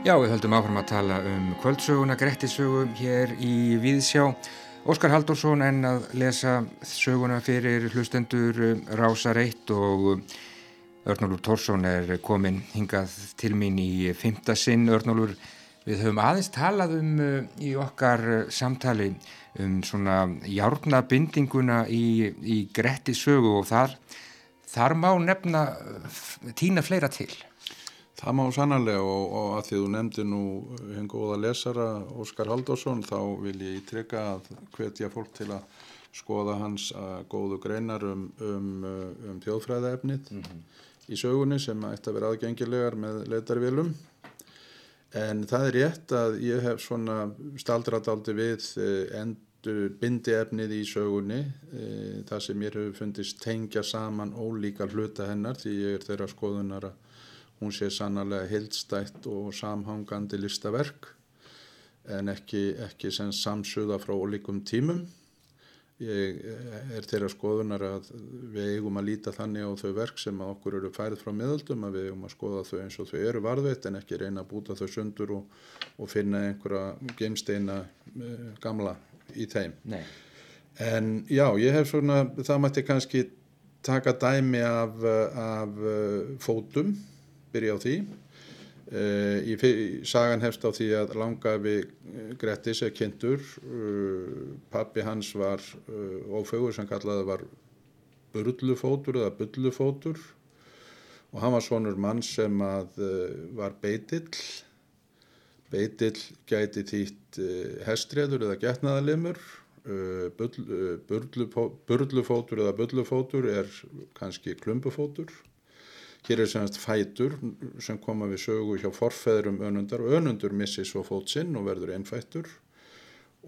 Já, við höldum áfram að tala um kvöldsöguna, Grettisögu hér í Víðsjá. Óskar Haldursson en að lesa söguna fyrir hlustendur um, Rása Reitt og Örnólur Tórsson er komin hingað til mín í fymta sinn. Örnólur, við höfum aðeins talað um uh, í okkar samtali um svona járnabindinguna í, í Grettisögu og þar, þar má nefna tína fleira til. Það má sannarlega og, og að því þú nefndi nú henn góða lesara Óskar Haldásson þá vil ég ítrykka að hvetja fólk til að skoða hans að uh, góðu greinar um, um, uh, um þjóðfræðaefnið mm -hmm. í sögunni sem ætti að vera aðgengilegar með leitarvilum en það er rétt að ég hef svona staldradaldi við uh, endur bindi efnið í sögunni það sem mér hefur fundist tengja saman ólíka hluta hennar því ég er þeirra skoðunar að hún sé sannarlega heildstætt og samhangandi listaverk en ekki, ekki sem samsuða frá ólíkum tímum. Ég er þeirra skoðunar að við eigum að líta þannig á þau verk sem okkur eru færið frá miðaldum að við eigum að skoða þau eins og þau eru varðveitt en ekki reyna að búta þau sundur og, og finna einhverja geimsteina uh, gamla í þeim. Nei. En já, ég hef svona, það mætti kannski taka dæmi af, af uh, fótum byrja á því. Uh, í, sagan hefst á því að langafi eh, Grettis er kynntur uh, pappi hans var ófögur sem kallaði var burlufótur eða bullufótur. Og hann var svonur mann sem að var beitill. Beitill gæti þýtt hestreður eða getnaðalimur burlufótur eða bullufótur er kannski klumpufótur Hér er semst fætur sem koma við sögu hjá forfeðrum önundar og önundur missi svo fót sinn og verður einfættur.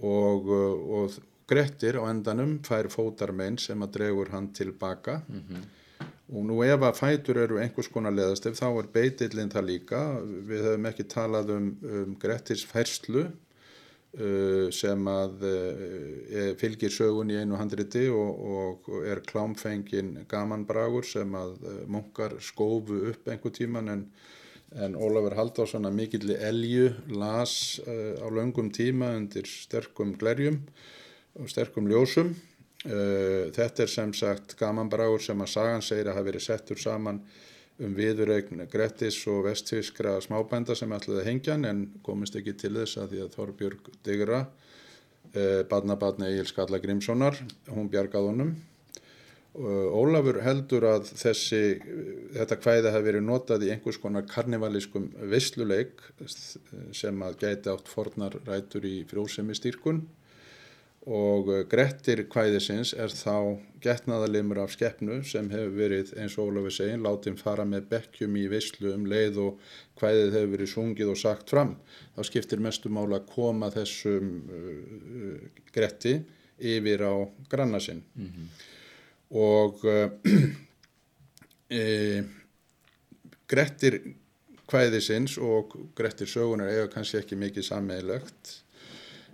Og, og Grettir á endanum fær fótarmein sem að dregur hann tilbaka. Mm -hmm. og nú ef að fætur eru einhvers konar leðast ef þá er beitillin það líka. Við höfum ekki talað um, um Grettirs færslu. Uh, sem að uh, fylgir sögun í einu handriti og, og er klámfengin gamanbragur sem að uh, munkar skófu upp einhver tíman en, en Ólafur Haldásson að mikilli elju las á löngum tíma undir sterkum glerjum og sterkum ljósum. Þetta er sem sagt gamanbragur sem að sagan segir að hafa verið settur saman um viðurregn Grettis og vestfískra smábænda sem ætlaði að hengja hann en komist ekki til þess að því að Þorbjörg Digra eh, badnabatni Egil Skalla Grímssonar hún bjargað honum. Ólafur heldur að þessi þetta hvæði hafi verið notað í einhvers konar karnivalískum vissluleik sem að gæti átt fornar rætur í frjósemi stýrkun og eh, Grettir kvæðisins er þá getnaðalimur af skeppnu sem hefur verið eins og Ólafur segin látið fara með bekkjum í visslu um leið og kvæðið hefur verið sungið og sagt fram. Þá skiptir mestu mála að koma þessum uh, Gretti yfir á granna sinn. Mm -hmm. og uh, e, Grettir kvæðisins og Grettir sögunar eiga kannski ekki mikið sammeilegt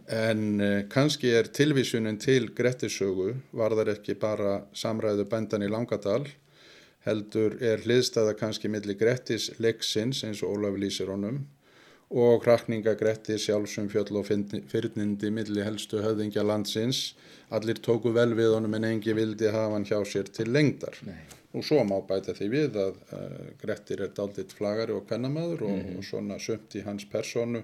En eh, kannski er tilvísunin til Grettisögu varðar ekki bara samræðu bændan í Langadal, heldur er hliðstæða kannski millir Grettis leiksins eins og Ólaf lýsir honum og hrakninga Grettis sjálfsum fjöll og fyrnindi millir helstu höfðingja landsins. Allir tóku vel við honum en engi vildi hafa hann hjá sér til lengdar. Nei. Og svo má bæta því við að uh, Grettir er dalditt flagari og pennamadur og, mm -hmm. og svona sömt í hans personu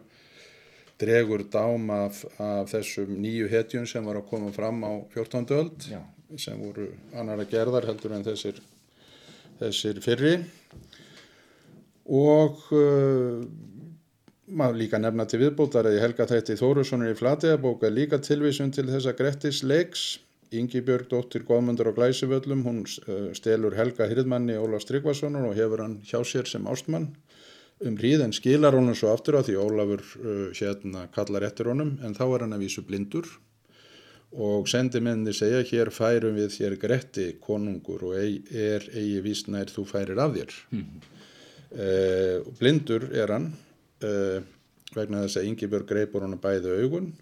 dregur dám af, af þessum nýju hetjun sem var að koma fram á 14. öld Já. sem voru annara gerðar heldur en þessir, þessir fyrri og uh, maður líka nefna til viðbótar ég helga þetta í Þórussonur í Flateabók er líka tilvísun til þessa Grettis leiks Ingi Björg, dóttir Góðmundur og Glæsivöllum hún uh, stelur Helga Hyrðmanni Ólaf Strykvarssonar og hefur hann hjá sér sem ástmann um hríð en skilar honum svo aftur á því Ólafur uh, hérna kallar eftir honum en þá er hann að vísu blindur. Og sendimenni segja hér færum við þér Gretti konungur og eig, er eigi vísnær þú færir af þér. Mm -hmm. uh, blindur er hann uh, vegna þess að Yngibjörg greipur hann bæði augun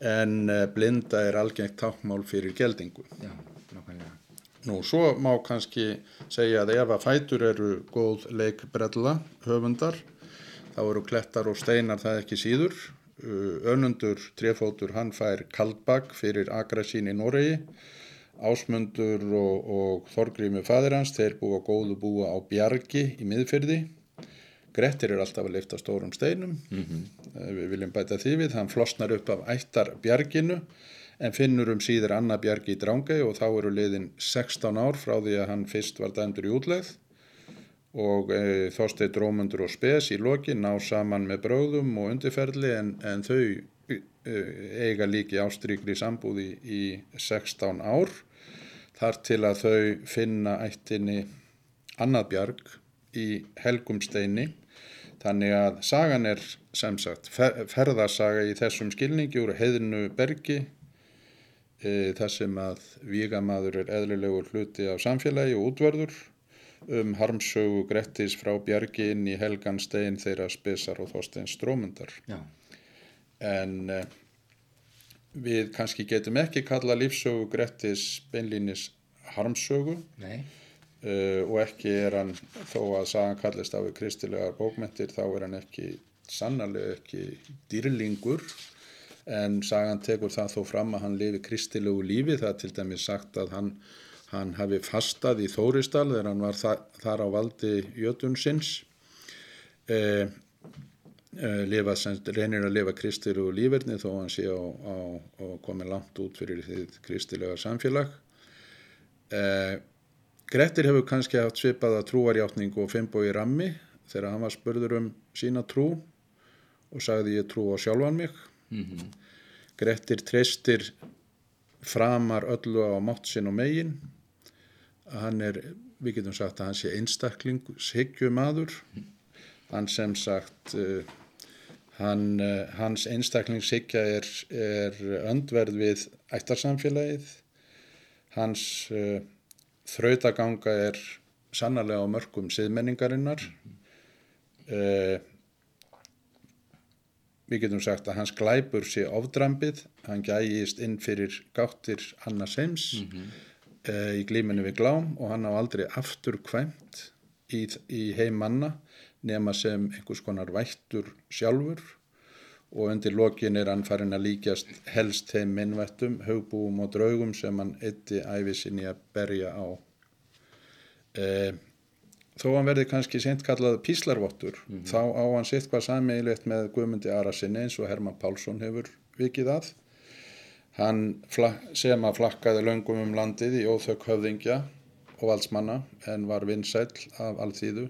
en uh, blinda er algengt tákmál fyrir geldingu. Já, nákvæmlega Nú, svo má kannski segja að ef að fætur eru góð leikbrella höfundar, þá eru klettar og steinar það ekki síður. Uh, önundur trefótur hann fær kaldbakk fyrir agra sín í Noregi. Ásmundur og, og Þorgrími fadir hans, þeir búa góðu búa á Bjargi í miðfyrði. Grettir er alltaf að lifta stórum steinum, mm -hmm. við viljum bæta því við, hann flosnar upp af ættar Bjarginu en finnur um síður Anna Bjargi í Drángei og þá eru liðin 16 ár frá því að hann fyrst var dæmdur í útleið og e, þóstið drómundur og spes í loki ná saman með bróðum og undirferðli en, en þau e, eiga líki ástrykri sambúði í 16 ár. Þar til að þau finna ættinni Annað Bjarg í Helgumsteini. Þannig að sagan er sem sagt fer, ferðarsaga í þessum skilningi úr heiðinu bergi þar sem að vígamaður er eðlilegur hluti af samfélagi og útverður um harmsögu Grettis frá Bjargi inn í Helgan Stein þeirra spesar og þóstein strómundar. Já. En e, við kannski getum ekki kalla lífsögu Grettis beinlínis harmsögu Nei. uh, og ekki er hann þó að sagan kallist á við kristilegar bókmentir þá er hann ekki sannarlega ekki dýrlingur en sagan tekur það þó fram að hann lifi kristilegu lífi. Það er til dæmis sagt að hann, hann hafi fastað í Þóristal þegar hann var þa þar á valdi jötunsins. Eh, eh, lifa, reynir að lifa kristilegu lífirni þó hann sé á komið langt út fyrir því kristilega samfélag. Eh, Grettir hefur kannski haft svipaða trúarjáttningu og Finnbói Rammi þegar hann var spurður um sína trú og sagði ég trú á sjálfan mig. Mm -hmm. Grettir treystir framar öllu á mátt sinn og megin. Hann er, við getum sagt að hann sé einstakling, siggjumadur. Hann sem sagt, uh, hann, uh, hans einstaklingssyggja er, er öndverð við ættarsamfélagið. Hans uh, þrautaganga er sannarlega á mörgum siðmenningarinnar uh, við getum sagt að hans glæpur sé ofdrambið, hann gægist inn fyrir gáttir Annars heims mm -hmm. uh, í glíminu við glám og hann á aldrei aftur kvæmt í, í heimanna nema sem einhvers konar vættur sjálfur og undir lokin er hann farin að líkjast helst þeim minnvættum, hugbúum og draugum sem hann eitti æfisinni að berja á. E, þó hann verði kannski sent kallað píslarvottur, mm -hmm. þá á hann sitt hvað sammeilegt með Guðmundi Arasinni eins og Herman Pálsson hefur vikið að. Hann sem að flakkaði löngum um landið í óþök höfðingja og valdsmanna en var vinsæl af allþýðu,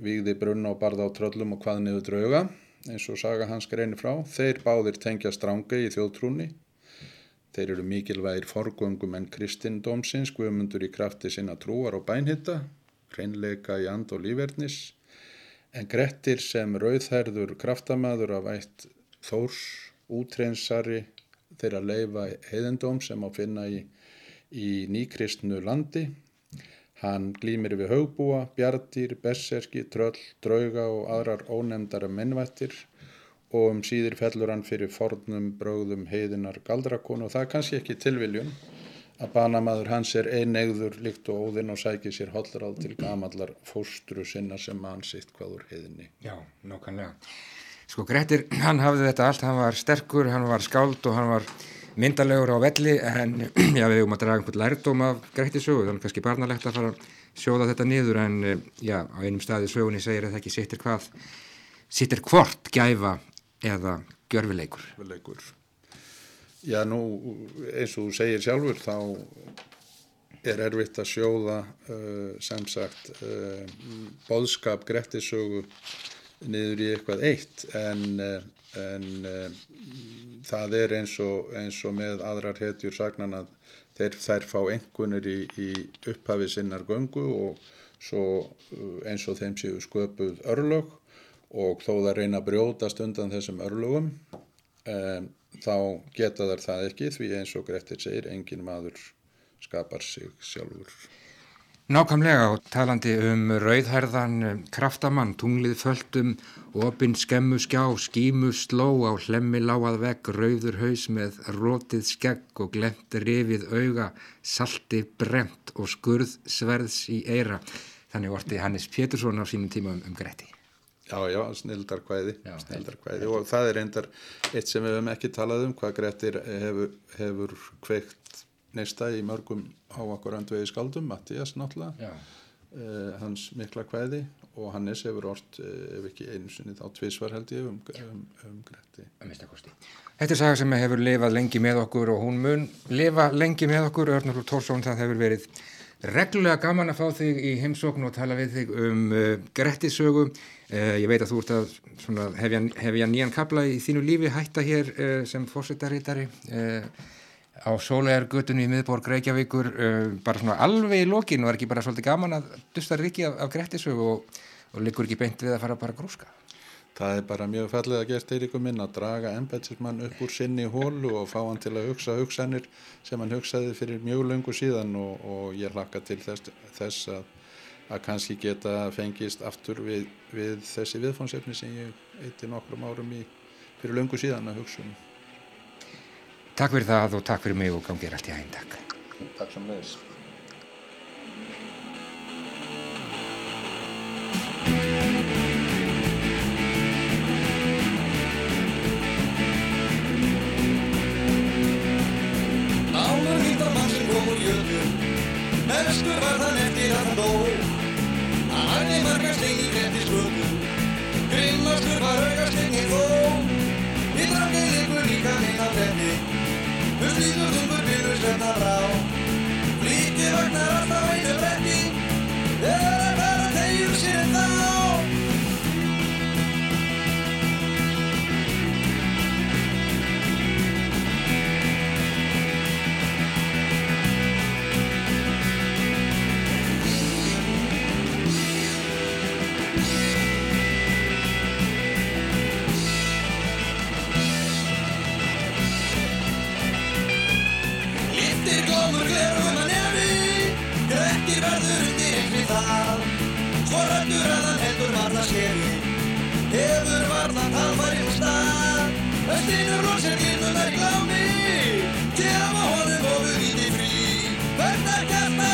víði brunna og barða á tröllum og hvað niður drauga eins og saga hans greinir frá. Þeir báðir tengja strángi í þjóðtrúni. Þeir eru mikilvægir forgöngum en kristindómsins, guðmundur í krafti sinna trúar og bænhitta, hreinleika í and og lífverðnis, en Grettir sem rauðherður kraftamaður af ætt þórs útreynsari þeirra leifa heiðendóm sem á finna í, í nýkristnu landi. Hann glýmir við haugbúa, bjartýr, besserki, tröll, drauga og aðrar ónefndara mennvættir og um síðir fellur hann fyrir fornum bröðum heiðinar galdrakonu og það er kannski ekki tilviljun að banamaður hans er einegður líkt og óðinn og sækir sér hollráð til gamallar fóstru sinna sem hann sitt hvaður heiðinni. Já, nokkanlega. Sko Grettir, hann hafði þetta allt, hann var sterkur, hann var skáld og hann var myndalegur á velli en já, við höfum að draga einhvern lærdóm af Grettisögu, þannig kannski barnalegt að fara að sjóða þetta niður en já, á einum staði sögunni segir að það ekki sittir hvað, sittir hvort gæfa eða gjörfileikur. Gjörfileikur. Já, nú eins og þú segir sjálfur þá er erfitt að sjóða uh, sem sagt uh, bóðskap Grettisögu niður í eitthvað eitt. En, en það er eins og, eins og með aðrar hetjur sagnan að þeir, þær fá engunir í, í upphafi sinnar göngu og svo eins og þeim séu sköpuð örlög og þó það reyna að brjótast undan þessum örlögum um, þá geta þær það ekki því eins og Grettir segir engin maður skapar sig sjálfur. Nákvæmlega og talandi um rauðherðan kraftamann, tunglið földum, opinn skemmu skjá, skímu sló á hlemmi láað vegg, rauður haus með rótið skegg og glemt rifið auga, salti brent og skurð sverðs í eira. Þannig orti Hannes Pétursson á sínum tíma um, um Gretti. Já, já, snildarkvæði, Já, snildarkvæði. og það er reyndar eitt sem við hefum ekki talað um hvað Grettir hefur, hefur kveikt neista í mörgum á okkur andvegi skaldum, Mattias náttúrulega, uh, hans mikla kvæði. Og Hannes hefur orrt, uh, ef ekki einu sinni þá tvísvar held ég um, um, um Gretti. Þetta er saga sem hefur lifað lengi með okkur og hún mun lifa lengi með okkur, Örnur Tórsson, það hefur verið reglulega gaman að fá þig í heimsókn og tala við þig um uh, Grettisögu. Uh, ég veit að þú ert að svona, hefja, hefja nýjan kabla í þínu lífi hætta hér uh, sem fórsettarítari uh, á sólegargötunni í miðborg Reykjavíkur, uh, bara svona alveg í lokin og er ekki bara svolítið gaman að dusta rikki af, af Grettisögu og, og liggur ekki beint við að fara bara grúska. Það er bara mjög fallega gert Eiríkur minn að draga embætsmann upp úr sinni hólu og fá hann til að hugsa hugsanir sem hann hugsaði fyrir mjög löngu síðan og, og ég hlakka til þess, þess að, að kannski geta fengist aftur við, við þessi viðfónsefni sem ég eitti nokkrum árum í fyrir löngu síðan að hugsa um. Takk fyrir það og takk fyrir mig og gangið allt í hæginn takk. Takk sem leiðis. Mestur var þann eftir að hann dó. Hann hafði margar stein í gretti skötu Grimmastur var augastegni þó. Í drafni leikur líka minn á gretti Huslíður þungur glerum að nefni ekki verður um undir einni þar Hvorrættur að hann heldur varða skeri Hefur varða talfari úr stað. Östinur lóksir kynnunar í glámi. Tjá á honum og við viti frí Verðar kasta